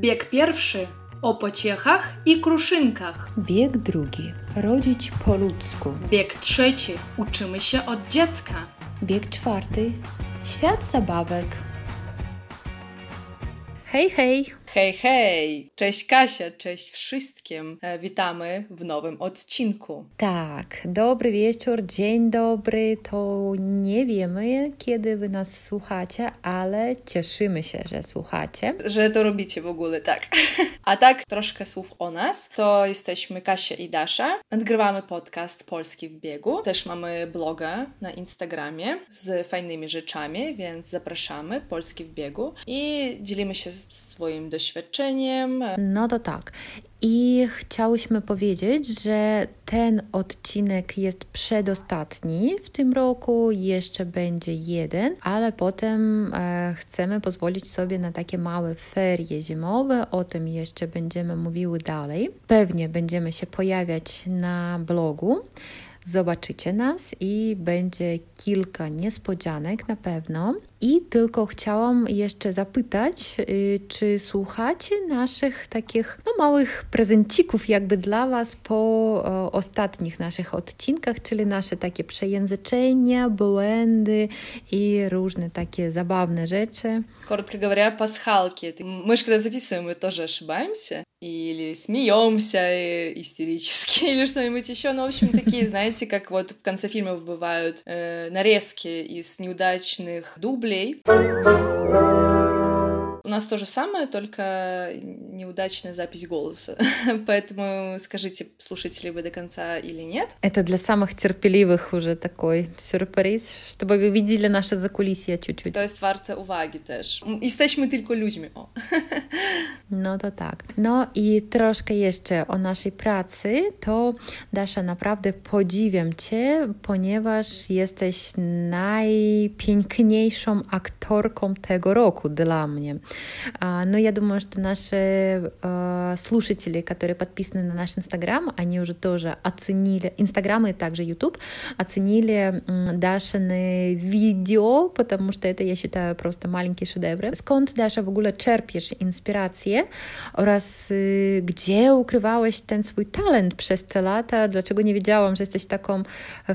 Bieg pierwszy o pociechach i kruszynkach. Bieg drugi rodzić po ludzku. Bieg trzeci uczymy się od dziecka. Bieg czwarty świat zabawek. Hej, hej! Hej, hej! Cześć Kasia, cześć wszystkim. E, witamy w nowym odcinku. Tak, dobry wieczór, dzień dobry. To nie wiemy, kiedy wy nas słuchacie, ale cieszymy się, że słuchacie. Że to robicie w ogóle, tak. A tak, troszkę słów o nas. To jesteśmy Kasia i Dasza. Nagrywamy podcast Polski w biegu. Też mamy bloga na Instagramie z fajnymi rzeczami, więc zapraszamy Polski w biegu i dzielimy się swoim doświadczeniem doświadczeniem. No to tak. I chciałyśmy powiedzieć, że ten odcinek jest przedostatni w tym roku, jeszcze będzie jeden, ale potem e, chcemy pozwolić sobie na takie małe ferie zimowe. O tym jeszcze będziemy mówiły dalej. Pewnie będziemy się pojawiać na blogu zobaczycie nas i będzie kilka niespodzianek na pewno. I tylko chciałam jeszcze zapytać, y, czy słuchacie naszych takich no, małych prezencików jakby dla Was po o, ostatnich naszych odcinkach, czyli nasze takie przejęzyczenia, błędy i różne takie забавные rzeczy. Коротко говоря, пасхалки. Мы же когда записываем, мы тоже ошибаемся. Или смеемся истерически, или что-нибудь еще. Ну, в общем, такие, знаете, как вот в конце фильмов бывают э, нарезки из неудачных дублей, нас то же самое, только неудачная запись голоса. Поэтому скажите, слушаете ли вы до конца или нет. Это для самых терпеливых уже такой сюрприз, чтобы вы видели наше закулисье чуть-чуть. To jest warte uwagi też. Jesteśmy tylko ludźmi. O. No to tak. No i troszkę jeszcze o naszej pracy. To Dasza, naprawdę podziwiam Cię, ponieważ jesteś najpiękniejszą aktorką tego roku dla mnie. Но я думаю, что наши слушатели, которые подписаны на наш Инстаграм, они уже тоже оценили, Инстаграм и также YouTube, оценили Дашины видео, потому что это, я считаю, просто маленькие шедевры. Skąd, Dasza, w ogóle czerpiesz inspirację oraz gdzie ukrywałeś ten swój talent przez te lata? Dlaczego nie wiedziałam, że jesteś taką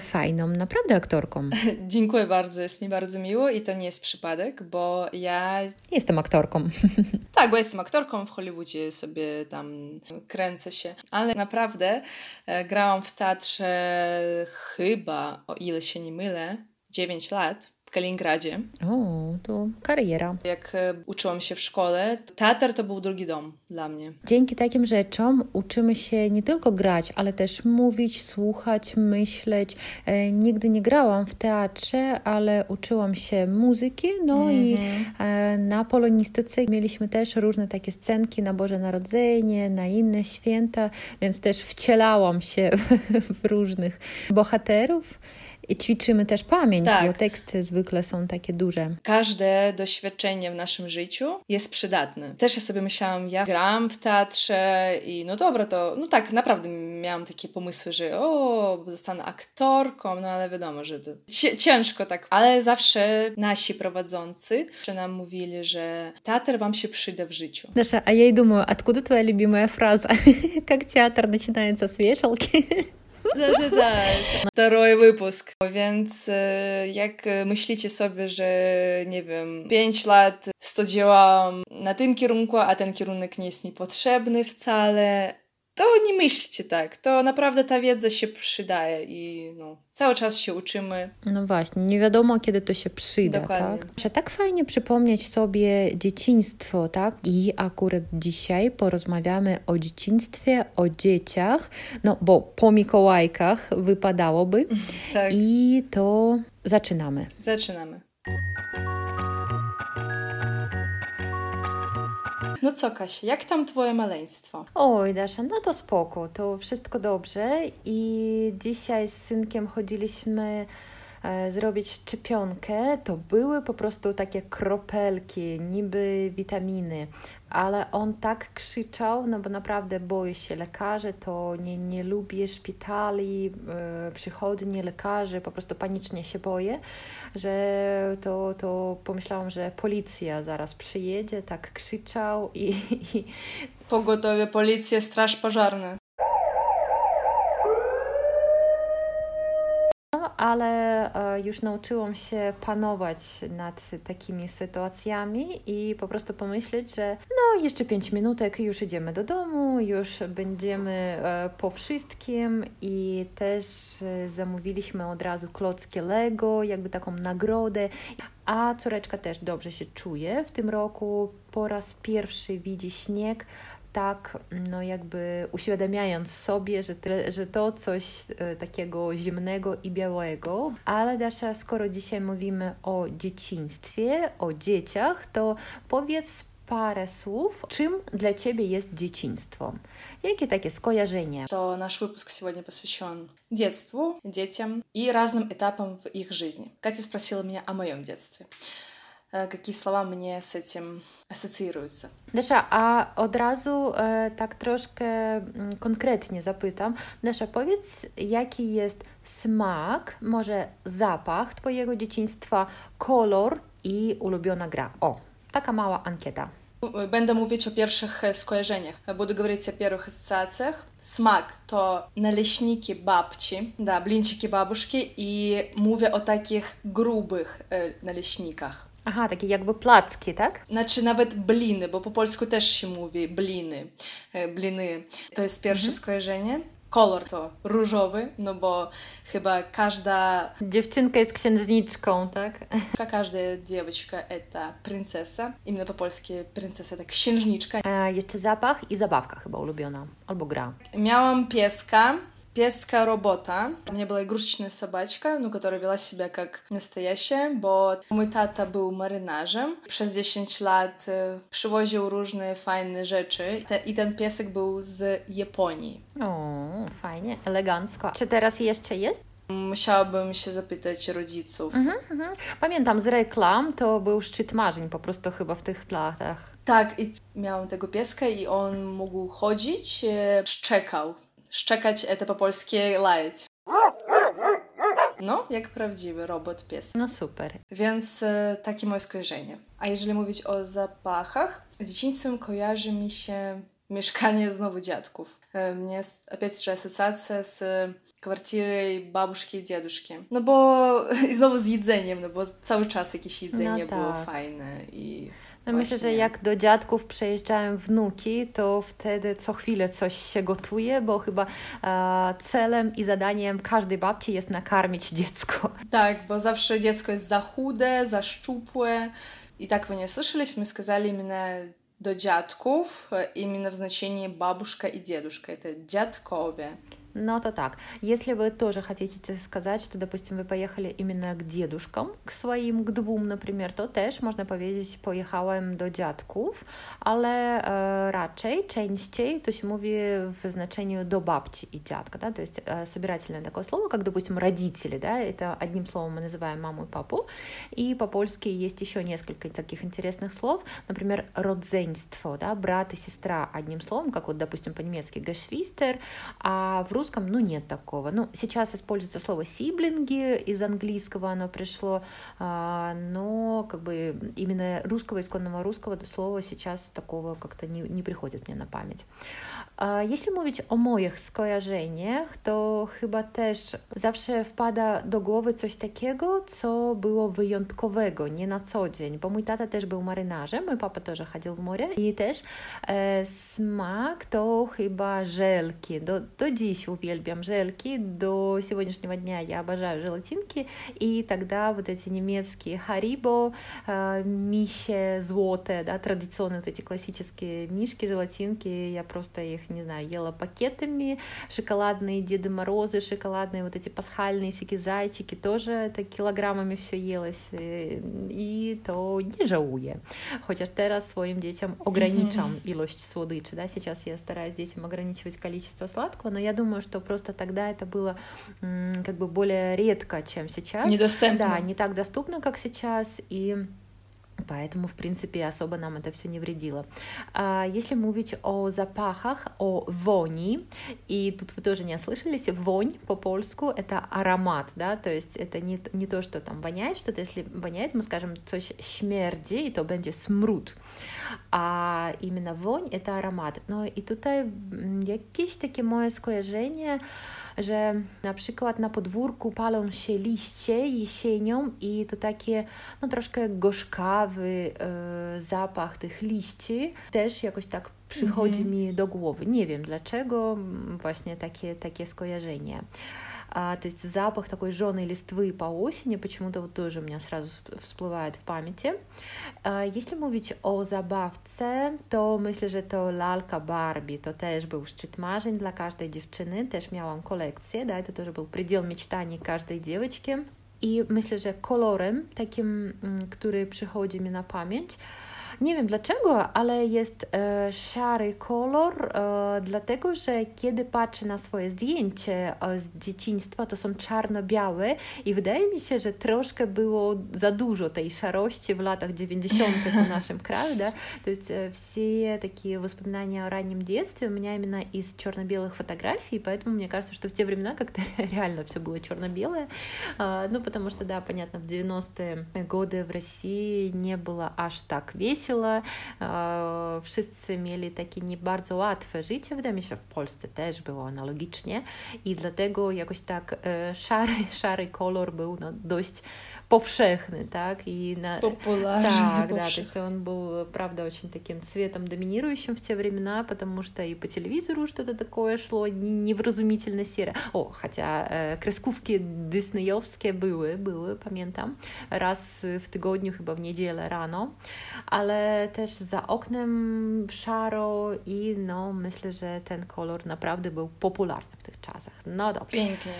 fajną, naprawdę aktorką? Dziękuję bardzo, jest mi bardzo miło i to nie jest przypadek, bo ja... Jestem aktorką. aktorką. Tak, bo jestem aktorką w Hollywoodzie, sobie tam kręcę się, ale naprawdę e, grałam w teatrze chyba, o ile się nie mylę, 9 lat. Kaliningradzie. O, to kariera. Jak e, uczyłam się w szkole, teatr to był drugi dom dla mnie. Dzięki takim rzeczom uczymy się nie tylko grać, ale też mówić, słuchać, myśleć. E, nigdy nie grałam w teatrze, ale uczyłam się muzyki, no mm -hmm. i mhm. e, na polonistyce mieliśmy też różne takie scenki na Boże Narodzenie, na inne święta, więc też wcielałam się w różnych bohaterów. I ćwiczymy też pamięć, tak. bo teksty zwykle są takie duże. Każde doświadczenie w naszym życiu jest przydatne. Też ja sobie myślałam, ja gram w teatrze i no dobra, to no tak, naprawdę miałam takie pomysły, że o, zostanę aktorką, no ale wiadomo, że to ciężko tak. Ale zawsze nasi prowadzący nam mówili, że teatr wam się przyda w życiu. Даша, а я и думаю, откуда твоя любимая фраза? Как театр начинается с вешалки? Да-да-да. Второй выпуск. Więc jak myślicie sobie, że nie wiem, 5 lat studiowałam na tym kierunku, a ten kierunek nie jest mi potrzebny wcale, to nie myślcie tak. To naprawdę ta wiedza się przydaje i no, cały czas się uczymy. No właśnie, nie wiadomo kiedy to się przyda, Dokładnie. tak? Że tak fajnie przypomnieć sobie dzieciństwo, tak? I akurat dzisiaj porozmawiamy o dzieciństwie, o dzieciach, no bo po Mikołajkach wypadałoby. tak. I to zaczynamy. Zaczynamy. No co, Kasia, jak tam twoje maleństwo? Oj, Dasza, no to spoko, to wszystko dobrze. I dzisiaj z synkiem chodziliśmy e, zrobić szczepionkę, to były po prostu takie kropelki, niby witaminy, ale on tak krzyczał, no bo naprawdę boję się lekarzy, to nie, nie lubię szpitali, e, przychodni, lekarzy, po prostu panicznie się boję, że to, to pomyślałam, że policja zaraz przyjedzie, tak krzyczał i... i... Pogotowie, policja, straż pożarna. Ale e, już nauczyłam się panować nad takimi sytuacjami i po prostu pomyśleć, że no jeszcze pięć minutek już idziemy do domu, już będziemy e, po wszystkim i też e, zamówiliśmy od razu klocki Lego, jakby taką nagrodę. A córeczka też dobrze się czuje. W tym roku po raz pierwszy widzi śnieg, tak no jakby uświadamiając sobie, że, te, że to coś e, takiego zimnego i białego. Ale Dasza, skoro dzisiaj mówimy o dzieciństwie, o dzieciach, to powiedz parę słów, czym dla Ciebie jest dzieciństwo? Jakie takie skojarzenia? To наш выпуск сегодня посвящен детству, детям и разным этапам в их жизни. Катя спросила меня о моем детстве. какие слова мне с этим асоціюються. Даша, а одразу е, так трошки конкретnie zapytam. Dasza, powiedz, jaki jest smak, może zapach Twojego dzieciństwa, kolor i ulubiona gra. O, taka mała ankieta. Będę mówić o pierwszych skojarzeniach. Буду говорить о первых ассоциациях. Смак to naleśniki babci, da, blinciki babuszki i mówię o takich grubych naleśnikach. Aha, takie jakby placki, tak? Znaczy nawet bliny, bo po polsku też się mówi bliny, bliny. To jest pierwsze mhm. skojarzenie. Kolor to różowy, no bo chyba każda... Dziewczynka jest księżniczką, tak? Każda dziewczynka to princesa. Именно по-польски princesa, tak księżniczka. A jeszcze zapach i zabawka chyba ulubiona, albo gra. Miałam pieska, Песская работа. У меня была игрушечная собачка, ну, которая вела себя как настоящая, bo mój tata był marynarzem. Przez 10 lat przywoził różne fajne rzeczy Te, i ten piesek był z Japonii. O, fajnie, elegancko. Czy teraz jeszcze jest? Musiałabym się zapytać rodziców. Mhm, mhm. Pamiętam z reklam, to był szczyt marzeń po prostu chyba w tych latach. Tak, i miałam tego pieska i on mógł chodzić, szczekał szczekać to po polskie lajeć. No, jak prawdziwy robot pies. No super. Więc e, takie moje skojarzenie. A jeżeli mówić o zapachach, z dzieciństwem kojarzy mi się mieszkanie znowu dziadków. E, mnie jest опять же асоциация z kwartiry babuszki i dziaduszki. No bo i znowu z jedzeniem, no bo cały czas jakieś jedzenie no tak. było fajne i no myślę, że jak do dziadków przejeżdżają wnuki, to wtedy co chwilę coś się gotuje, bo chyba e, celem i zadaniem każdej babci jest nakarmić dziecko. Tak, bo zawsze dziecko jest za chude, za szczupłe. I tak wy nie słyszeliśmy, сказали именно do dziadków, именно w znaczeniu babuszka i dzieduszka. To dziadkowie. Но то так. Если вы тоже хотите сказать, что, допустим, вы поехали именно к дедушкам, к своим, к двум, например, to też można powiedzieć pojechałem do dziadków, ale e, raczej, częściej to się mówi w znaczeniu do babci и dziadka, да, то есть э, собирательное такое слово, как, допустим, родители, да, это одним словом мы называем маму и папу, и по-польски есть еще несколько таких интересных слов, например, родзенство, да, брат и сестра одним словом, как вот, допустим, по-немецки geschwister, а в русском русском, ну, нет такого. Ну, сейчас используется слово сиблинги, из английского оно пришло, а, но как бы именно русского, исконного русского слова сейчас такого как-то не, не приходит мне на память. Jeśli mówić o moich skojarzeniach, to chyba też zawsze wpada do głowy coś takiego, co było wyjątkowego, nie na co dzień, bo mój tata też był marynarzem, mój papa też chodził w morze i też e, smak to chyba żelki. Do, do dziś uwielbiam żelki, do сегодняшнего дня я обожаю желатинки, и тогда вот эти немецкие Haribo, э, мище злотые, да, традиционные вот эти классические мишки, желатинки, я просто их не знаю, ела пакетами, шоколадные Деды Морозы, шоколадные вот эти пасхальные всякие зайчики, тоже это килограммами все елось, и то не żałuję. Chociaż teraz swoim dzieciom ograniczam ilość słodyczy, да, сейчас я стараюсь детям ограничивать количество сладкого, но я думаю, что просто тогда это было как бы более редко, чем сейчас. Недоступно. Да, не так доступно, как сейчас, и Поэтому, в принципе, особо нам это все не вредило. А если mówić о запахах, о вони, и тут вы тоже не ослышались, вонь по-польску — это аромат, да, то есть это не, не то, что там воняет что-то, если воняет, мы скажем coś śmierdzi, to będzie smród, а именно вонь — это аромат. No i tutaj jakieś takie moje skojarzenie, że na przykład na podwórku palą się liście jesienią i to takie no troszkę gorzkawy e, zapach tych liści też jakoś tak przychodzi -hmm. mi do głowy. Nie wiem dlaczego, właśnie takie, takie skojarzenie А, то есть запах такой жженой листвы по осени почему-то вот тоже у меня сразу всплывает в памяти. А, если mówić o zabawce, to myślę, że to lalka Barbie to też był szczyt marzeń dla każdej dziewczyny, też miałam kolekcję, да, это тоже был предел мечтаний каждой девочки. I myślę, że kolorem takim, który przychodzi mi na pamięć, nie wiem dlaczego, ale jest e, szary kolor, e, dlatego że kiedy patrzę na swoje zdjęcie e, z dzieciństwa, to są czarno-białe i wydaje mi się, że troszkę było za dużo tej szarości w latach 90. w naszym kraju, да? То есть все такие воспоминания о раннем детстве у меня именно из черно-белых фотографий, поэтому мне кажется, что в те времена как-то реально все было черно-белое, ну потому что, да, понятно, в 90-е годы в России не было аж так весело, wesela. Wszyscy mieli takie nie bardzo łatwe życie. Wydaje mi się, że w Polsce też było analogicznie i dlatego jakoś tak szary, szary kolor był no, dość powszechny, так, и на... Популярный, Так, да, то есть он был, правда, очень таким цветом доминирующим в те времена, потому что и по телевизору что-то такое шло невразумительно серое. О, хотя e, kreskówki disneyowskie były, były, pamiętam, raz w tygodniu, chyba w niedzielę rano, ale też za oknem szaro i no, myślę, że ten kolor naprawdę był popularny w tych czasach. No dobrze. Pięknie.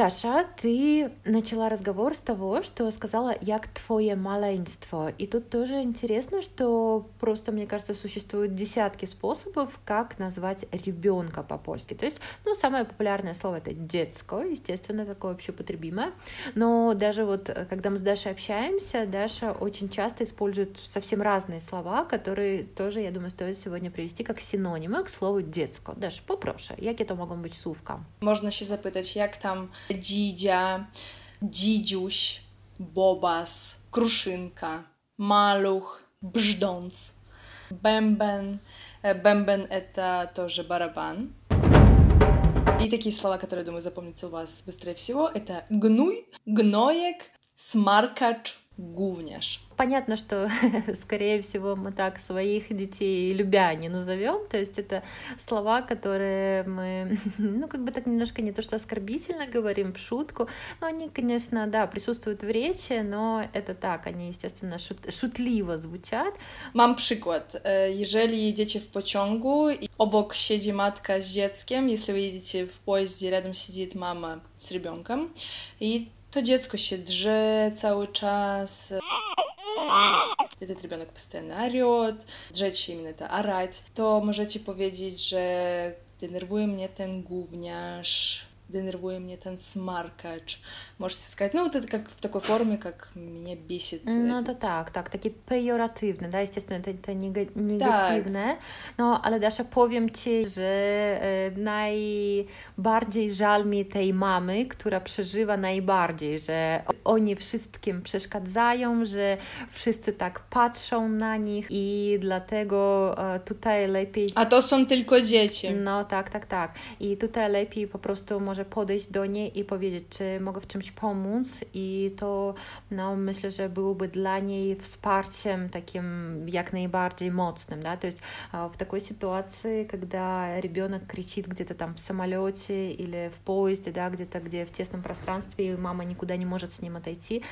Даша, ты начала разговор с того, что сказала «як твое маленство». И тут тоже интересно, что просто, мне кажется, существуют десятки способов, как назвать ребенка по-польски. То есть, ну, самое популярное слово — это «детско», естественно, такое общепотребимое. Но даже вот, когда мы с Дашей общаемся, Даша очень часто использует совсем разные слова, которые тоже, я думаю, стоит сегодня привести как синонимы к слову «детско». Даша, попрошу, як это могą быть słówka? Можно się zapytać, jak tam dzidzia, dzidziuś, bobas, kruszynka, maluch, brzdąc, bęben. Bęben — это тоже барабан. И такие слова, которые, думаю, запомнятся у вас быстрее всего, это гнуй, гноек, смаркач, гувняш. Понятно, что, скорее всего, мы так своих детей любя не назовем, то есть это слова, которые мы, ну, как бы так немножко не то, что оскорбительно говорим в шутку, но они, конечно, да, присутствуют в речи, но это так, они, естественно, шут, szutliwo звучат. Mam przykład. Jeżeli jedziecie w pociągu i obok siedzi matka z dzieckiem, если вы едете в поезде, рядом сидит мама с ребенком, и то dziecko się drze cały czas, этот ребенок постоянно орет, дrzeć именно это орать, то можете powiedzieć, że denerwuje mnie ten gówniarz, denerwuje mnie ten smarkacz. Можете сказать, ну, вот это как в такой форме, как меня бесит. Ну, это tak, tak, takie pejoratywne, да, естественно, это, это negatywne. Tak. No, ale Dasza, powiem Ci, że e, najbardziej żal mi tej mamy, która przeżywa najbardziej, że oni wszystkim przeszkadzają, że wszyscy tak patrzą na nich i dlatego e, tutaj lepiej... A to są tylko dzieci. No, tak, tak, tak. I tutaj lepiej po prostu może podejść do niej i powiedzieć, czy mogę w czymś pomóc. I to no, myślę, że byłoby dla niej wsparciem takim jak najbardziej mocным, да, то есть в такой ситуации, когда ребенок кричит где-то там в самолете или в поезде, да, где-то где в тесном пространстве, и мама никуда не может с ним отойти,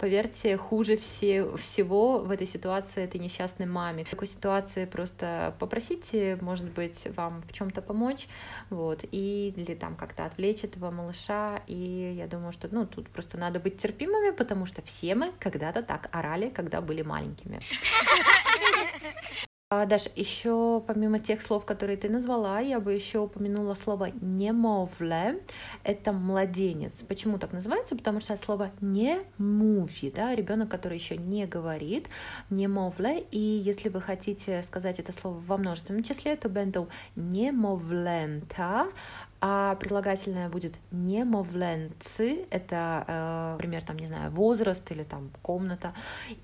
поверьте, хуже все, всего в этой ситуации этой несчастной маме. В такой ситуации просто попросите, может быть, вам в чем-то помочь, вот, и, или там как-то отвлечь этого малыша, и я думаю, что, ну, тут просто надо быть терпимыми, потому что все мы когда-то так орали, когда были маленькими. А, Даша, еще помимо тех слов, которые ты назвала, я бы еще упомянула слово немовле. Это младенец. Почему так называется? Потому что от слова не муви, да, ребенок, который еще не говорит, немовле. И если вы хотите сказать это слово во множественном числе, то będą немовлента, а прилагательное будет немовленцы, это, э, например, там, не знаю, возраст или там комната.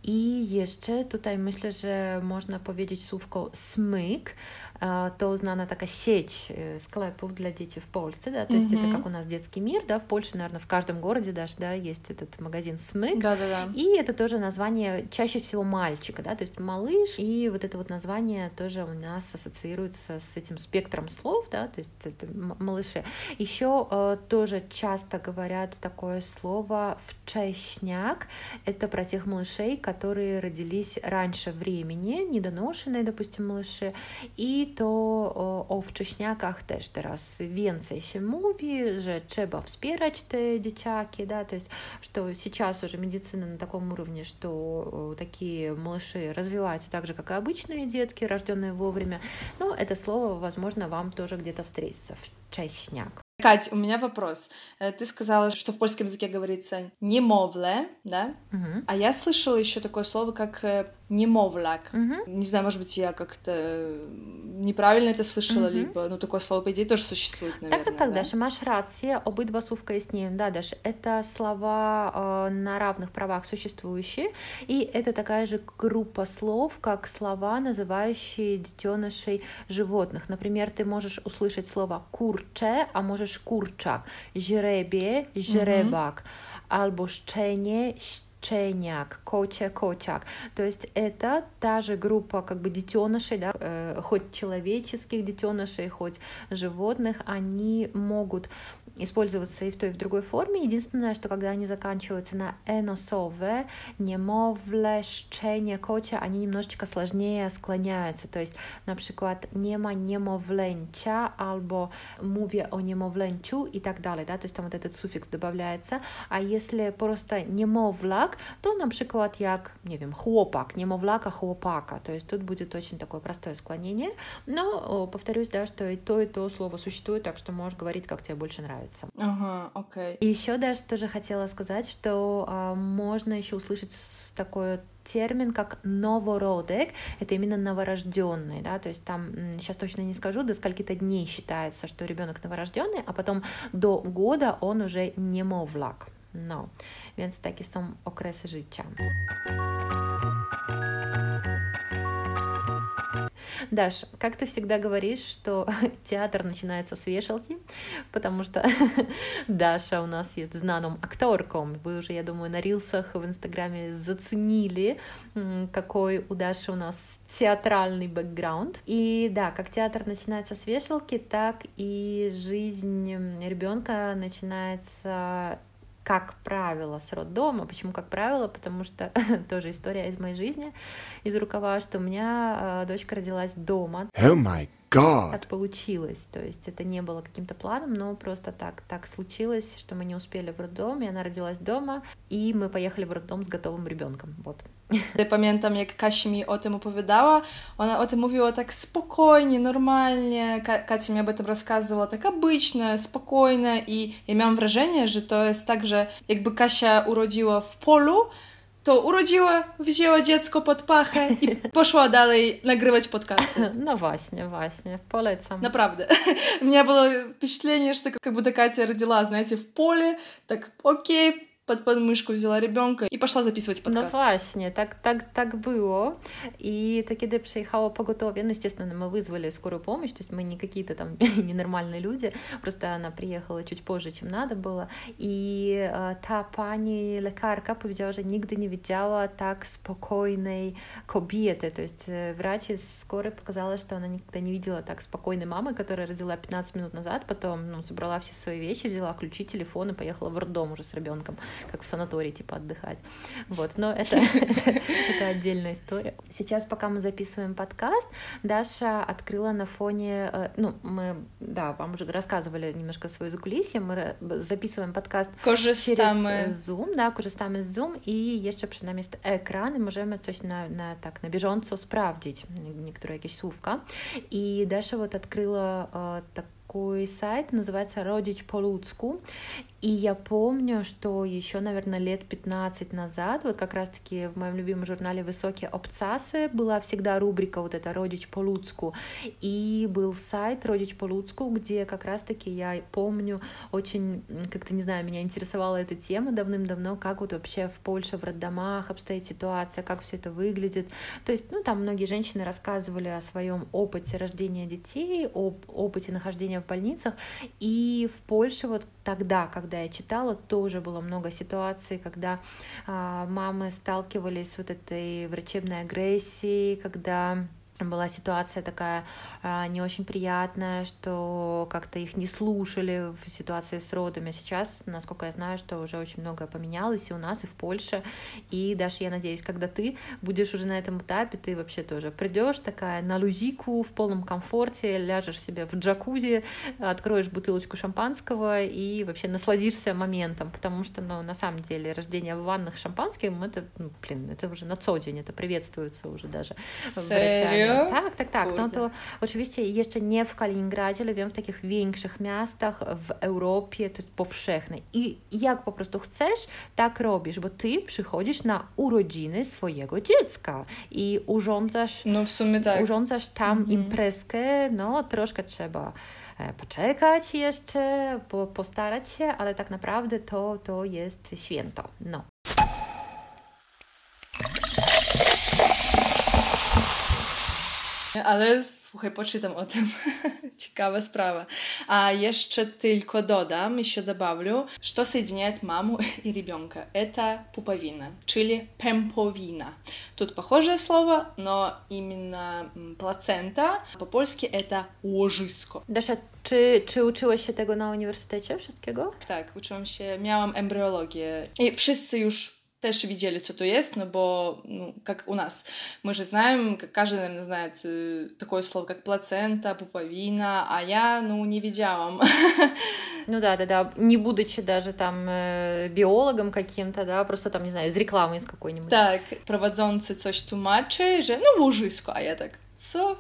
I jeszcze tutaj myślę, że można powiedzieć słówko smyk, to знана такая сеть скlepów для детей в Польше, да, то есть mm-hmm. это как у нас детский мир, да, в Польше, наверное, в каждом городе даже, да, есть этот магазин Смык, да, да, да. и это тоже название чаще всего мальчика, да, то есть малыш, и вот это вот название тоже у нас ассоциируется с этим спектром слов, да, то есть это малыши. Еще э, тоже часто говорят такое слово вчешняк, это про тех малышей, которые родились раньше времени, недоношенные, допустим, малыши, и to o wcześniakach też teraz więcej się mówi, że trzeba wspierać te dzieciaki, да, то есть что сейчас уже медицина на таком уровне, что такие малыши развиваются так же, как и обычные детки, рожденные вовремя. Но это слово, возможно, вам тоже где-то встретится. Вчешняк. Кать, у меня вопрос. Ты сказала, что в польском языке говорится немовле, да? Угу. А я слышала еще такое слово, как немовляк. Угу. Не знаю, может быть, я как-то неправильно это слышала, угу. либо, ну, такое слово, по идее, тоже существует, наверное. Так, так, да? Даша, маешь рация, обидва сувка istnieją, да, Даша, это слова э, на равных правах существующие, и это такая же группа слов, как слова, называющие детенышей животных. Например, ты можешь услышать слово курче, а можешь курчак, жеребie, жеребак, угу. albo szczenie, Ченяк, Коча, Кочак. То есть это та же группа как бы детенышей, да, э, хоть человеческих детенышей, хоть животных, они могут использоваться и в той, и в другой форме. Единственное, что когда они заканчиваются на эносове, немовле, szczenie, kocia, они немножечко сложнее склоняются. То есть, например, нема немовленча, albo mówię o niemowlęciu и так далее, да, то есть там вот этот суффикс добавляется. А если просто немовлак, то, например, як, не wiem, chłopak, немовлака, chłopaka, то есть тут будет очень такое простое склонение, но повторюсь, да, что и то, и то слово существует, так что можешь говорить, как тебе больше нравится. Ага, окей. И еще даже тоже хотела сказать, что а, можно еще услышать такой термин как новородек, это именно новорожденный, да, то есть там сейчас точно не скажу, до скольки-то дней считается, что ребенок новорожденный, а потом до года он уже немовлак. No, więc takie są okresy życia. Даш, как ты всегда говоришь, что театр начинается с вешалки, потому что Даша у нас есть знаным акторком. Вы уже, я думаю, на рилсах в Инстаграме заценили, какой у Даши у нас театральный бэкграунд. И да, как театр начинается с вешалки, так и жизнь ребенка начинается как правило, с роддома. Почему как правило? Потому что тоже история из моей жизни, из рукава, что у меня э, дочка родилась дома. Oh my God. Так получилось. То есть это не было каким-то планом, но просто так, так случилось, что мы не успели в роддом, и она родилась дома, и мы поехали в роддом с готовым ребенком. Вот. Pamiętam, jak Kasia mi o tym opowiadała. Ona o tym mówiła tak spokojnie, normalnie. Ka Kasia mi об этом рассказывала tak обычно, spokojnie i ja miałam wrażenie, że to jest tak, że jakby Kasia urodziła w polu, to urodziła, wzięła dziecko pod pachę i poszła dalej nagrywać podcasty. No właśnie, właśnie, polecam. Naprawdę. У меня было впечатление, что как будто Катя родила, знаете, в поле, так, окей, под подмышку взяла ребенка i poszła записывать подкаст. No właśnie, tak, tak, tak było. И то, когда приехало поготове, ну, естественно, мы вызвали скорую помощь, то есть мы не какие-то там ненормальные люди, просто она приехала чуть позже, чем надо было. И э, та pani lekarka powiedziała, że nigdy nie widziała tak spokojnej kobiety. То есть э, врач из скорой показала, что она никогда не видела так спокойной мамы, которая родила 15 минут назад, потом ну, собрала все свои вещи, взяла ключи, телефон и поехала в роддом уже с ребенком. Как в санатории, типа, отдыхать. Вот, но это, это отдельная история. Сейчас, пока мы записываем подкаст, Даша открыла на фоне, э, ну, мы, да, вам уже рассказывали немножко свое закулисье, мы записываем подкаст Korzystamy. через Zoom, да, korzystamy z Zoom i jeszcze przynajmniej ekran i możemy coś na, na, tak, na bieżąco sprawdzić, niektóre jakieś słówka. I Dasza вот открыла э, так такой сайт, называется «Родич по-людску», и я помню, что еще, наверное, лет 15 назад, вот как раз-таки в моем любимом журнале «Высокие обцасы» была всегда рубрика вот эта «Родич по-людску», и был сайт «Родич по-людску», где как раз-таки я помню очень, как-то, не знаю, меня интересовала эта тема давным-давно, как вот вообще в Польше, в роддомах обстоит ситуация, как все это выглядит. То есть, ну, там многие женщины рассказывали о своем опыте рождения детей, об опыте нахождения в больницах, и в Польше вот тогда, когда я читала, тоже было много ситуаций, когда а, мамы сталкивались с вот этой врачебной агрессией, когда была ситуация такая а, не очень приятная, что как-то их не слушали в ситуации с родами. Сейчас, насколько я знаю, что уже очень многое поменялось и у нас, и в Польше. И даже я надеюсь, когда ты будешь уже на этом этапе, ты вообще тоже придешь такая на лузику в полном комфорте, ляжешь себе в джакузи, откроешь бутылочку шампанского и вообще насладишься моментом, потому что, ну, на самом деле, рождение в ваннах шампанским, это, ну, блин, это уже на co день, это приветствуется уже даже Tak, tak, tak. No to oczywiście jeszcze nie w Kaliningradzie, ale wiem, w takich większych miastach w Europie to jest powszechne. I jak po prostu chcesz, tak robisz, bo ty przychodzisz na urodziny swojego dziecka i urządzasz, no w sumie tak. urządzasz tam mhm. imprezkę, no troszkę trzeba e, poczekać jeszcze, postarać się, ale tak naprawdę to, to jest święto. No. Ale słuchaj, poczytam o tym. Ciekawa sprawa. А еще только додам, еще добавлю, что соединяет маму и ребенка. Это пуповина, чили пемповина. Тут похожее слово, но именно плацента по-польски это łożysko. Даша, czy, czy uczyłeś się tego na uniwersytecie wszystkiego? Tak, uczyłam się, miałam embryologię i wszyscy już też widzieli, co to jest, no bo, ну, как у нас, мы же знаем, как каждый, наверное, знает э, такое слово, как плацента, пуповина, а я, ну, не widziałam. Ну да, да, да, не будучи даже там э, биологом каким-то, да, просто там, не знаю, из рекламы из какой-нибудь. Так, prowadzący coś tłumaczy, że no łożysko, a ja tak, co?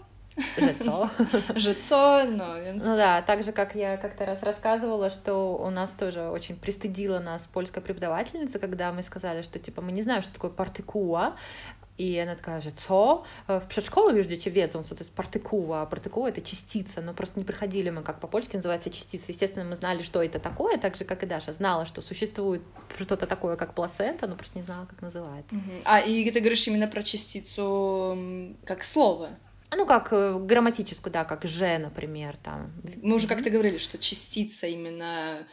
Жицо. Жицо, но... Ну да, так же, как я как-то раз рассказывала, что у нас тоже очень пристыдила нас польская преподавательница, когда мы сказали, что, типа, мы не знаем, что такое партикула, и она такая же, co? В przedszkolu już дети wiedzą, co to есть партикула. Партикула — это частица, но просто не приходили мы, как по-польски называется частица. Естественно, мы знали, что это такое, так же, как и Даша знала, что существует что-то такое, как плацента, но просто не знала, как называется. А, и ты говоришь именно про частицу как слово? Ну, как э, грамматическую, да, как «же», например, там. Мы уже как-то говорили, что частица именно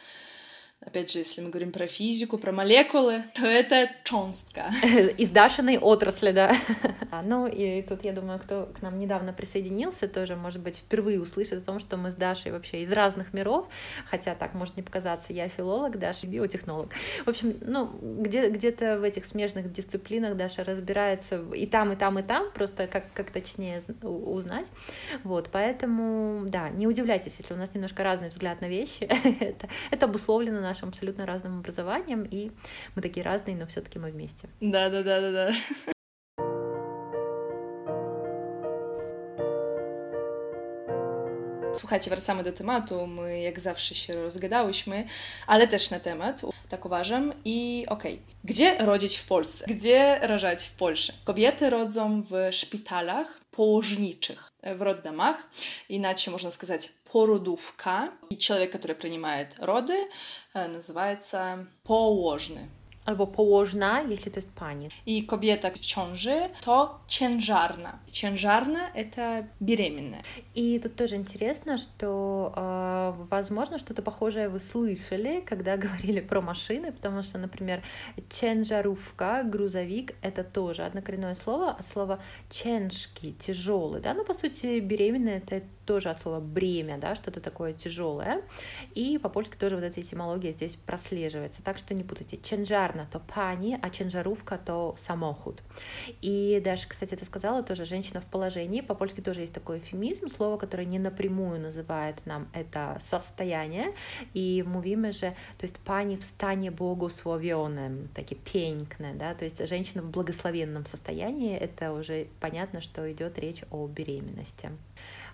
Опять же, если мы говорим про физику, про молекулы, то это cząstka. Из Дашиной отрасли, да. ну и тут, я думаю, кто к нам недавно присоединился, тоже, может быть, впервые услышит о том, что мы с Дашей вообще из разных миров, хотя так может не показаться, я филолог, Даша биотехнолог. В общем, ну, где, где-то в этих смежных дисциплинах Даша разбирается и там, и там, и там, просто как, как точнее узнать. Вот, поэтому, да, не удивляйтесь, если у нас немножко разный взгляд на вещи, это, это обусловлено нашим абсолютно разным образованием, и мы такие разные, но все-таки мы вместе. Да, да, да, да, да. Słuchajcie, wracamy do tematu. My, jak zawsze, się rozgadałyśmy, ale też na temat, tak uważam. I okej, okay. gdzie rodzić w Polsce? Gdzie rażać w Polsce? Kobiety rodzą w szpitalach położniczych, w роддомах. Иначе можно сказать породувка. И человек, который принимает роды, называется положный. Albo położna, jeśli to jest pani. I kobieta w ciąży to ciężarna. Ciężарna это беременная. И тут тоже интересно, что, э, возможно, что-то похожее вы слышали, когда говорили про машины, потому что, например, ченжарувка, грузовик, это тоже однокоренное слово от слова ченшки, тяжелый, да, ну, по сути, беременная это тоже от слова бремя, да, что-то такое тяжелое. И по-польски тоже вот эта этимология здесь прослеживается. Так что не путайте. Ченжарна то пани, а ченжарувка то самохуд. И даже, кстати, ты сказала тоже женщина в положении. По-польски тоже есть такой эфемизм, слово, которое не напрямую называет нам это состояние. И mówimy, же, то есть пани в стане благословенным, таки пенькне, да, то есть женщина в благословенном состоянии, это уже понятно, что идет речь о беременности.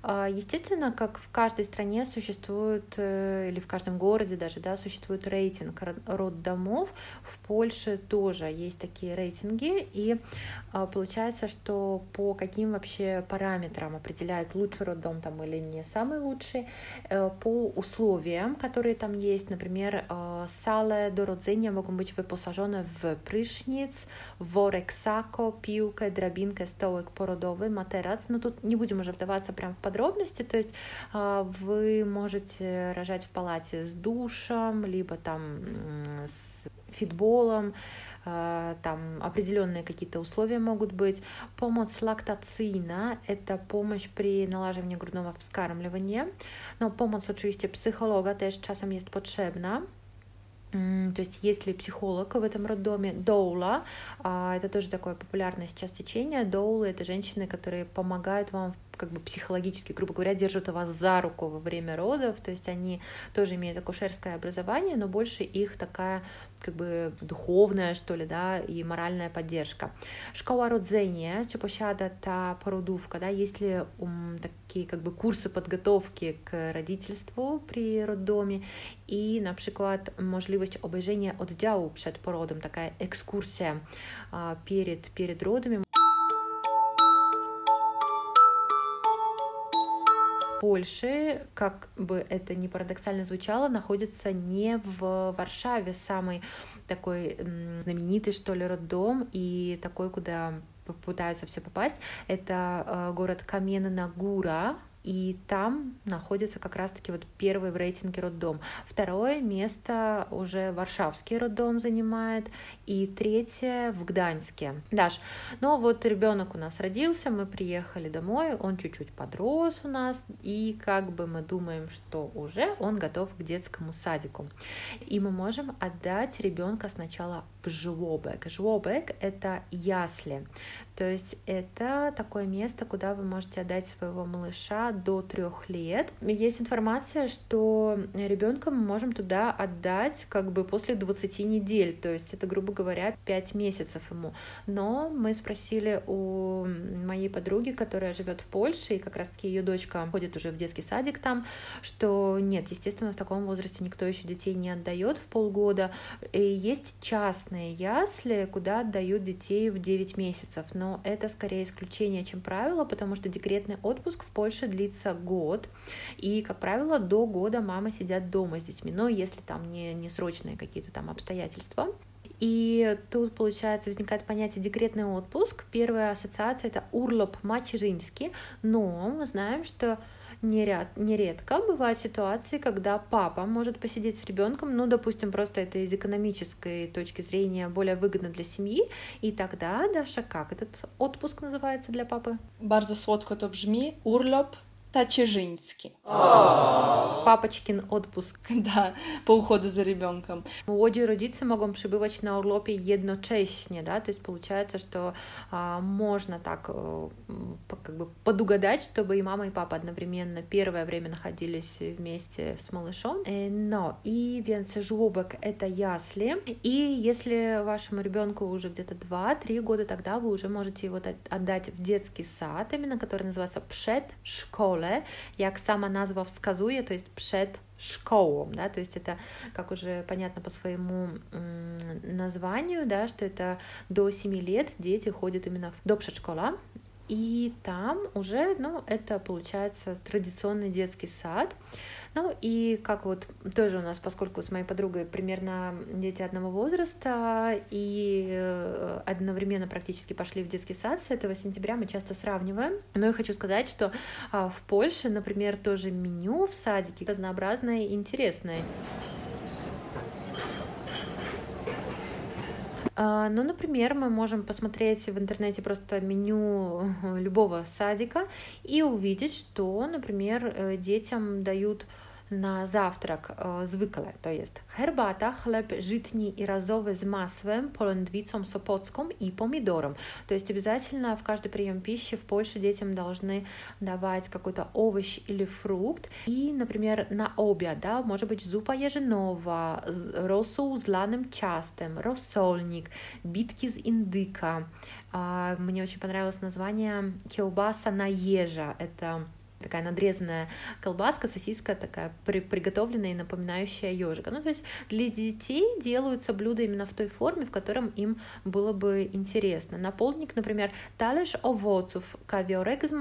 А, естественно, как в каждой стране существует, э, или в каждом городе даже, да, существует рейтинг роддомов. В Польше тоже есть такие рейтинги, и а, получается, что по каким вообще параметрам определяют лучший роддом там или не самый лучший, э, по условиям, которые там есть, например, а, сало до rodzenia mogą być wyposażone w prysznic, worek sako, piłkę, drabinkę, stołek porodowy, materac. No тут не будем уже вдаваться прям в подробности, то есть а, вы можете рожать в палате с душем, либо там с фитболом, а, там определенные какие-то условия могут быть. Помощь лактацина — это помощь при налаживании грудного вскармливания, но помощь oczywiście psychologa też czasem jest potrzebna. То есть есть ли психолог в этом роддоме? Доула, а, это тоже такое популярное сейчас течение. Доулы — это женщины, которые помогают вам как бы психологически, грубо говоря, держат вас за руку во время родов, то есть они тоже имеют акушерское образование, но больше их такая как бы духовная, что ли, да, и моральная поддержка. Школа rodzenia, czy posiada ta porodówka, да, есть ли um, такие как бы курсы подготовки к родительству при роддоме и, на przykład, możliwość obejrzenia oddziału przed porodem, такая экскурсия а, перед, перед родами. Польши, как бы это ни парадоксально звучало, находится не в Варшаве, самый такой знаменитый, что ли, роддом, и такой, куда пытаются все попасть. Это э, город Камена-Нагура, и там находится как раз-таки вот первый в рейтинге роддом. Второе место уже Варшавский роддом занимает, и третье в Гданьске. Даш, ну вот ребенок у нас родился, мы приехали домой, он чуть-чуть подрос у нас, и как бы мы думаем, что уже он готов к детскому садику. И мы можем отдать ребенка сначала в жлобек. Жлобек — это ясли. То есть это такое место, куда вы можете отдать своего малыша до трех лет. Есть информация, что ребенка мы можем туда отдать как бы после 20 недель, то есть это, грубо говоря, 5 месяцев ему. Но мы спросили у моей подруги, которая живет в Польше, и как раз-таки ее дочка ходит уже в детский садик там, что нет, естественно, в таком возрасте никто еще детей не отдает в полгода. И есть частные ясли, куда отдают детей в 9 месяцев, но но это скорее исключение, чем правило, потому что декретный отпуск в Польше длится год, и, как правило, до года мамы сидят дома с детьми, но если там не, не срочные какие-то там обстоятельства. И тут, получается, возникает понятие декретный отпуск. Первая ассоциация — это урлоп мачеринский, но мы знаем, что неряд, нередко бывают ситуации, когда папа может посидеть с ребенком, ну, допустим, просто это из экономической точки зрения более выгодно для семьи, и тогда, Даша, как этот отпуск называется для папы? Bardzo słodko to brzmi. Urlop Tacierzyński. Папочкин отпуск. Да, по уходу за ребенком. Młodzi rodzice mogą przybywać na urlopie jednocześnie, да, то есть получается, что а, можно так как бы подугадать, чтобы и мама, и папа одновременно первое время находились вместе с малышом. Но и żłobek это ясли, и если вашему ребенку уже где-то 2-3 года, тогда вы уже можете его отдать в детский сад, именно который называется пшет школе, szkole, jak sama nazwa wskazuje, to jest przed школом, да, то есть это, как уже понятно по своему названию, да, что это до 7 лет дети ходят именно в до предшкола, и там уже, ну, это получается традиционный детский сад, Ну и как вот тоже у нас, поскольку с моей подругой примерно дети одного возраста и э, одновременно практически пошли в детский сад с этого сентября, мы часто сравниваем. Но я хочу сказать, что а, в Польше, например, тоже меню в садике разнообразное и интересное. А, ну, например, мы можем посмотреть в интернете просто меню любого садика и увидеть, что, например, э, детям дают na zawtrak zwykle to jest herbata, chleb żytni и розовый с masłem, polędwicą sopocką и помидором. То есть обязательно в каждый прием пищи в Польше детям должны давать какой-то овощ или фрукт. И, например, на обед, да, может быть зупа еженова, росу с ланым частым, рассольник, битки из индыка. Мне очень понравилось название килбаса на ежа. Это такая надрезанная колбаска, сосиска такая при, приготовленная и напоминающая ежика. Ну, то есть для детей делаются блюда именно в той форме, в котором им было бы интересно. Наполник, например, талиш овоцов, коверек с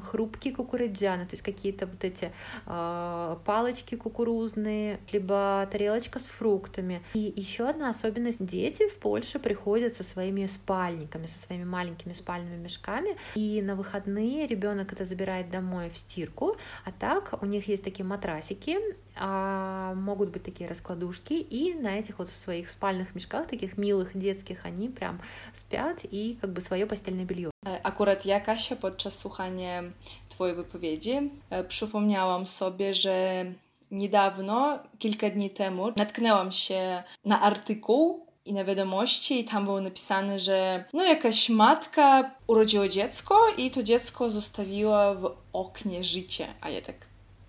хрупкие кукурыджаны, то есть какие-то вот эти э, палочки кукурузные, либо тарелочка с фруктами. И еще одна особенность, дети в Польше приходят со своими спальниками, со своими маленькими спальными мешками, и на выходные ребенок это забирает домой в стирку, а так у них есть такие матрасики, а, могут быть такие раскладушки, и на этих вот своих спальных мешках, таких милых детских, они прям спят и как бы свое постельное белье. Akurat ja, Kasia, podczas słuchania Twojej wypowiedzi przypomniałam sobie, że niedawno, kilka dni temu, natknęłam się na artykuł i na wiadomości i tam było napisane, że no jakaś matka urodziła dziecko i to dziecko zostawiła w oknie życie. A ja tak,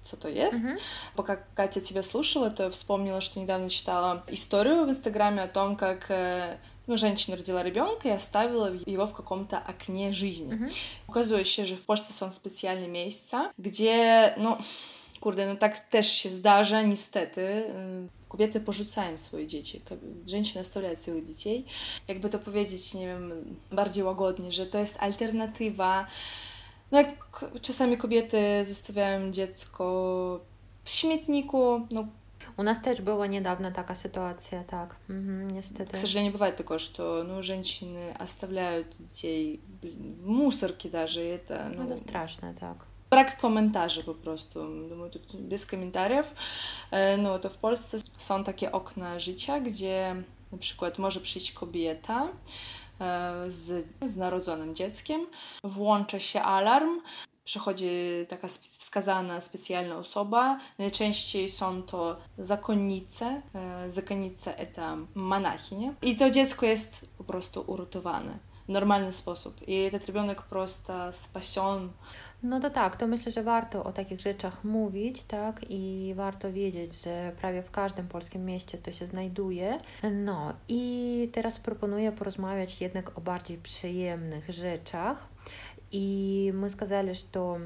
co to есть. Mm-hmm. Пока Катя тебя слушала, то я вспомнила, что недавно читала историю в Инстаграме о том, как ну, женщина родила ребенка и оставила его в каком-то окне жизни. Mm-hmm. Ukazuє że w Polsce są specjalne miejsca, gdzie, no, kurde, no tak też się zdarza, niestety, Kobiety porzucają swoje dzieci, женщины оставляют своих детей. Jakby to powiedzieć, nie wiem, bardziej łagodnie, że to jest alternatywa. No jak czasami kobiety zostawiają dziecko w śmietniku, no У нас тоже была недавно такая ситуация, так, угу, К сожалению, бывает такое, что, ну, женщины оставляют детей в мусорке даже, и это, ну... Это страшно, так. brak komentarzy po prostu. bez komentarzy. No to w Polsce są takie okna życia, gdzie na przykład może przyjść kobieta z, z narodzonym dzieckiem, włącza się alarm, przychodzi taka wskazana specjalna osoba. Najczęściej są to zakonnice. Zakonnice to monachini. I to dziecko jest po prostu uratowane w normalny sposób. I ten ребенок просто спасен No to tak, to myślę, że warto o takich rzeczach mówić, tak, i warto wiedzieć, że prawie w każdym polskim mieście to się znajduje. No i teraz proponuję porozmawiać jednak o bardziej przyjemnych rzeczach. И мы сказали, что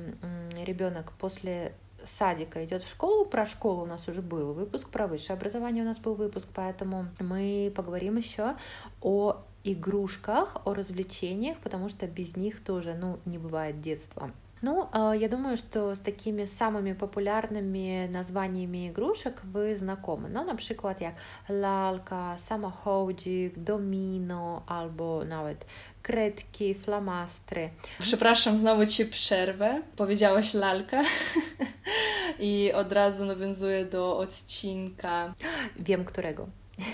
ребенок после садика идет в школу, про школу у нас уже был выпуск, про высшее образование у нас был выпуск, поэтому мы поговорим еще о игрушках, о развлечениях, потому что без них тоже, ну, не бывает детства. Ну, а, я думаю, что с такими самыми популярными названиями игрушек вы знакомы. No, na przykład jak lalka, samochodzik, domino albo nawet kredki, flamastry. Przepraszam, znowu Ci przerwę. Powiedziałaś lalka i od razu nawiązuję do odcinka. Wiem którego.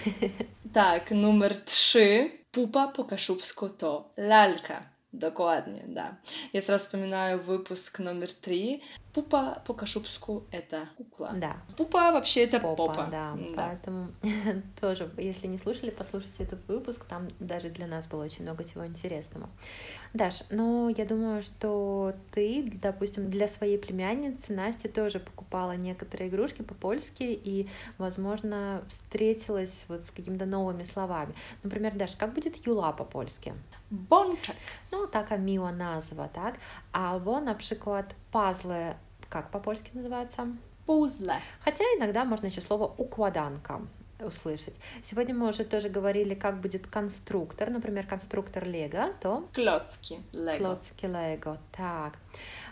tak, numer 3. Pupa po kaszubsku to lalka. Dokładnie, да. Я сразу вспоминаю выпуск номер три. Пупа по-кашубску это кукла. Да. Пупа вообще это попа. попа. Да, да. поэтому тоже, если не слушали, послушайте этот выпуск, там даже для нас было очень много чего интересного. Даш, ну, я думаю, что ты, допустим, для своей племянницы Насти тоже покупала некоторые игрушки по-польски и, возможно, встретилась вот с какими-то новыми словами. Например, Даш, как будет юла по-польски? Bączek. No, taka miła nazwa, tak? Albo na puzzle, как по-польски называется? Puzzle. Хотя иногда можно еще слово укладанка услышать. Сегодня мы уже тоже говорили, как будет конструктор, например, конструктор Лего, то... Клocki Lego. Клocki Lego, так.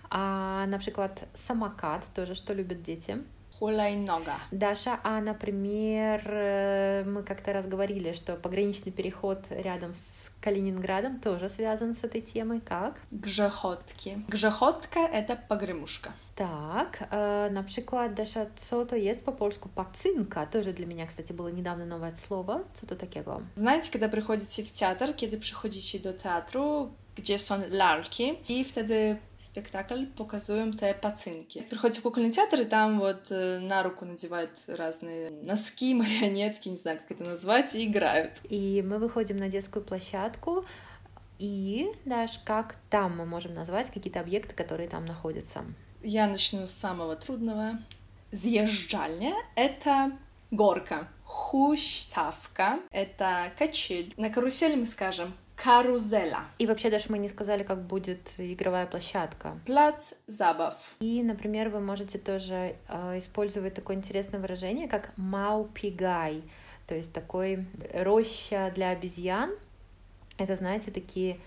А, на przykład самокат, тоже что любят дети? Хулайнога. Даша, а, например, э, мы как-то раз говорили, что пограничный переход рядом с Калининградом тоже связан с этой темой. Как? Гжехотки. Гжехотка — это погремушка. Так, э, на przykład Даша, co to jest по польsku пацинка? Тоже для меня, кстати, было недавно новое слово. Co to takiego? Знаете, когда приходите в театр, kiedy przychodzicie do teatru, gdzie są lalki, i wtedy spektakl pokazują te pacynki. Приходите в кукольный театр, и там вот на руку надевают разные носки, марионетки, не знаю, как это назвать, и играют. И мы выходим на детскую площадку, и, Даш, как там мы можем назвать какие-то объекты, которые там находятся? Я начну с самого трудного. Зъезжальня — это горка. Хуштавка — это качель. На карусели мы скажем карузеля. И вообще даже мы не сказали, как будет игровая площадка. Плац забав. И, например, вы можете тоже э, использовать такое интересное выражение, как маупигай, то есть такой роща для обезьян. Это, знаете, такие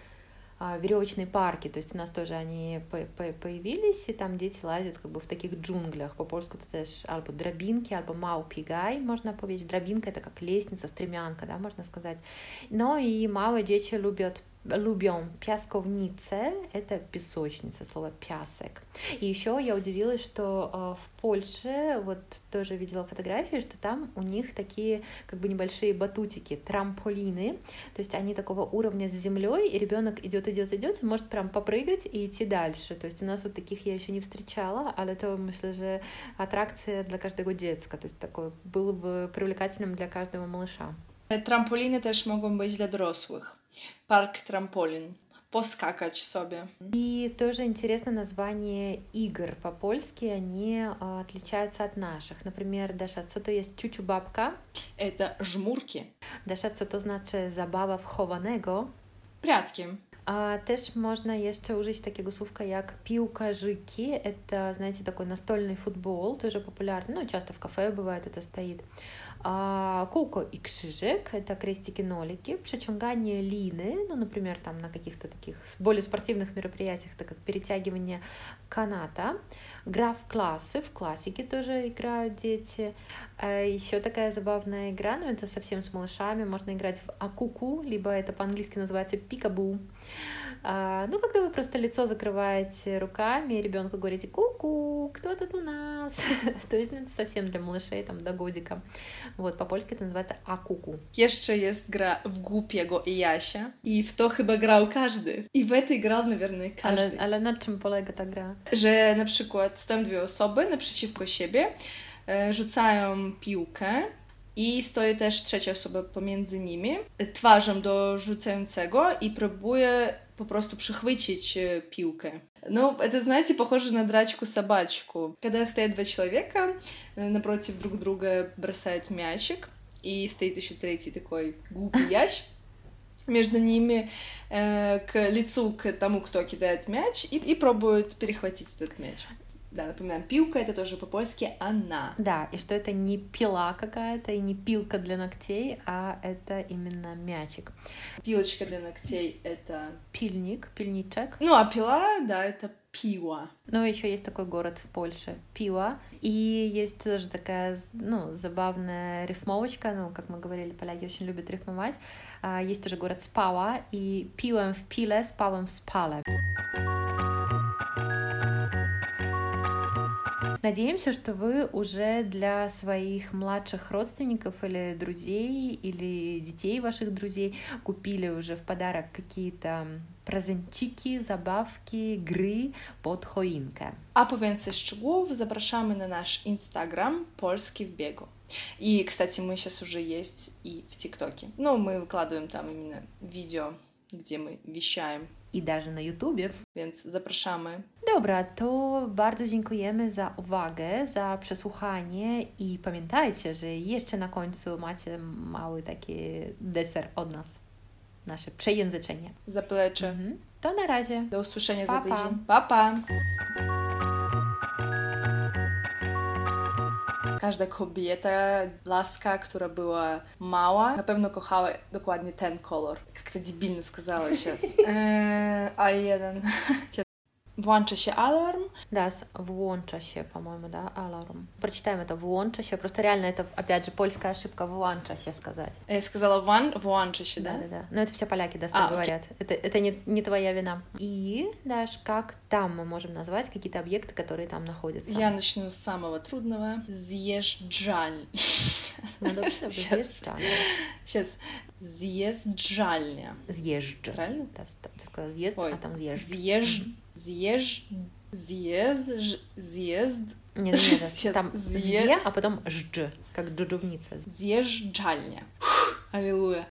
веревочные парки, то есть у нас тоже они появились, и там дети лазят как бы в таких джунглях. По-польску это albo drabinki, albo маупигай, можно powiedzieć. Drabinka это как лестница, стремянка, да, можно сказать. Но и мало дети любят lubią piaskownice, это песочница, слово пясок. И еще я удивилась, что в Польше, вот тоже видела фотографии, что там у них такие как бы небольшие батутики, трамполины, то есть они такого уровня с землей, и ребенок идет, идет, идет, может прям попрыгать и идти дальше. То есть у нас вот таких я еще не встречала, але то, myślę, że аттракция для каждого dziecka, то есть такое было бы привлекательным для каждого малыша. Trampoliny też mogą być dla dorosłych. Парк трамполин. Поскакать себе. И тоже интересно название игр по-польски, они а, отличаются от наших. Например, Даша, co to jest ciuciu babka? Это жмурки. Даша, co to znaczy zabawa w chowanego? Прятки. А, też można jeszcze użyć takiego słówka jak piłkarzyki. Это, знаете, такой настольный футбол, тоже популярный, ну, часто в кафе бывает это стоит. А, кулко и крыжик — это крестики-нолики, причунгание лины, ну, например, там на каких-то таких более спортивных мероприятиях, так как перетягивание каната, граф классы, в классике тоже играют дети. А еще такая забавная игра, но это совсем с малышами, можно играть в акуку, либо это по-английски называется пикабу. А, ну, когда вы просто лицо закрываете руками, и ребенку говорите «ку-ку, кто тут у нас?» То есть ну, это совсем для малышей, там, до годика. Вот, по-польски это называется акуку. Jeszcze jest gra w Głupiego i Jasia i w to chyba grał każdy. I w этой grał, наверное, każdy. Ale, ale na czym polega ta gra? Że na przykład stoją dwie osoby naprzeciwko siebie, rzucają piłkę i stoi też trzecia osoba pomiędzy nimi, twarzą do rzucającego i próbuje по prostu przychwycić piłkę. Ну, это, знаете, похоже на драчку-собачку. Когда стоят два человека, напротив друг друга бросают мячик, и стоит еще третий такой глупый ящ между ними э, к лицу к тому, кто кидает мяч, и, и пробуют перехватить этот мяч. Да, напоминаем, пилка это тоже по-польски она. Да, и что это не пила какая-то и не пилка для ногтей, а это именно мячик. Пилочка для ногтей это пильник, пильничек. Ну, а пила, да, это пиво. Ну, еще есть такой город в Польше, пиво. И есть тоже такая, ну, забавная рифмовочка, ну, как мы говорили, поляки очень любят рифмовать. А, есть тоже город Спала, и пивом в пиле, спалом в спале. Надеемся, что вы уже для своих младших родственников или друзей, или детей ваших друзей купили уже в подарок какие-то prezenciki, zabawki, gry pod choinkę. A po więcej szczegółów zapraszamy na nasz Instagram Polski w biegu. И, кстати, мы сейчас уже есть и в ТикТоке. Ну, мы выкладываем там именно видео, где мы вещаем i даже na YouTubie. Więc zapraszamy. Dobra, to bardzo dziękujemy za uwagę, za przesłuchanie i pamiętajcie, że jeszcze na końcu macie mały taki deser od nas. Nasze przejęzyczenie. Zaplecze. Mhm. To na razie. Do usłyszenia pa, za tydzień. Pa, pa. Każda kobieta, laska, która była mała, na pewno kochała dokładnie ten kolor. Jak to debilnie сказала сейчас. a jeden. Włącza się alarm. Да, вłącza się, по-моему, да, alarm. Прочитаем это, вłącza się. Просто реально это, опять же, польская ошибка, вłącza się сказать. Я сказала ван, вłącza się, да? Да, да, да. Но это все поляки, да, А, так говорят. Это, это не, не твоя вина. И, Даш, как там мы можем назвать какие-то объекты, которые там находятся? Я начну с самого трудного. Съезжаль. Ну, добре, добре, Щас. з'їжджання. Сейчас. Съезжальня. З'їжджа. Правильно? Та- та- Ти сказала з'їзд, Ой, а там з'їжджа. Съезж... Съезж... Съезж... Съезд... Не, не, не, Сейчас. там з'є, а потом ждж, как джуджувница. Съезжальня. Аллилуйя.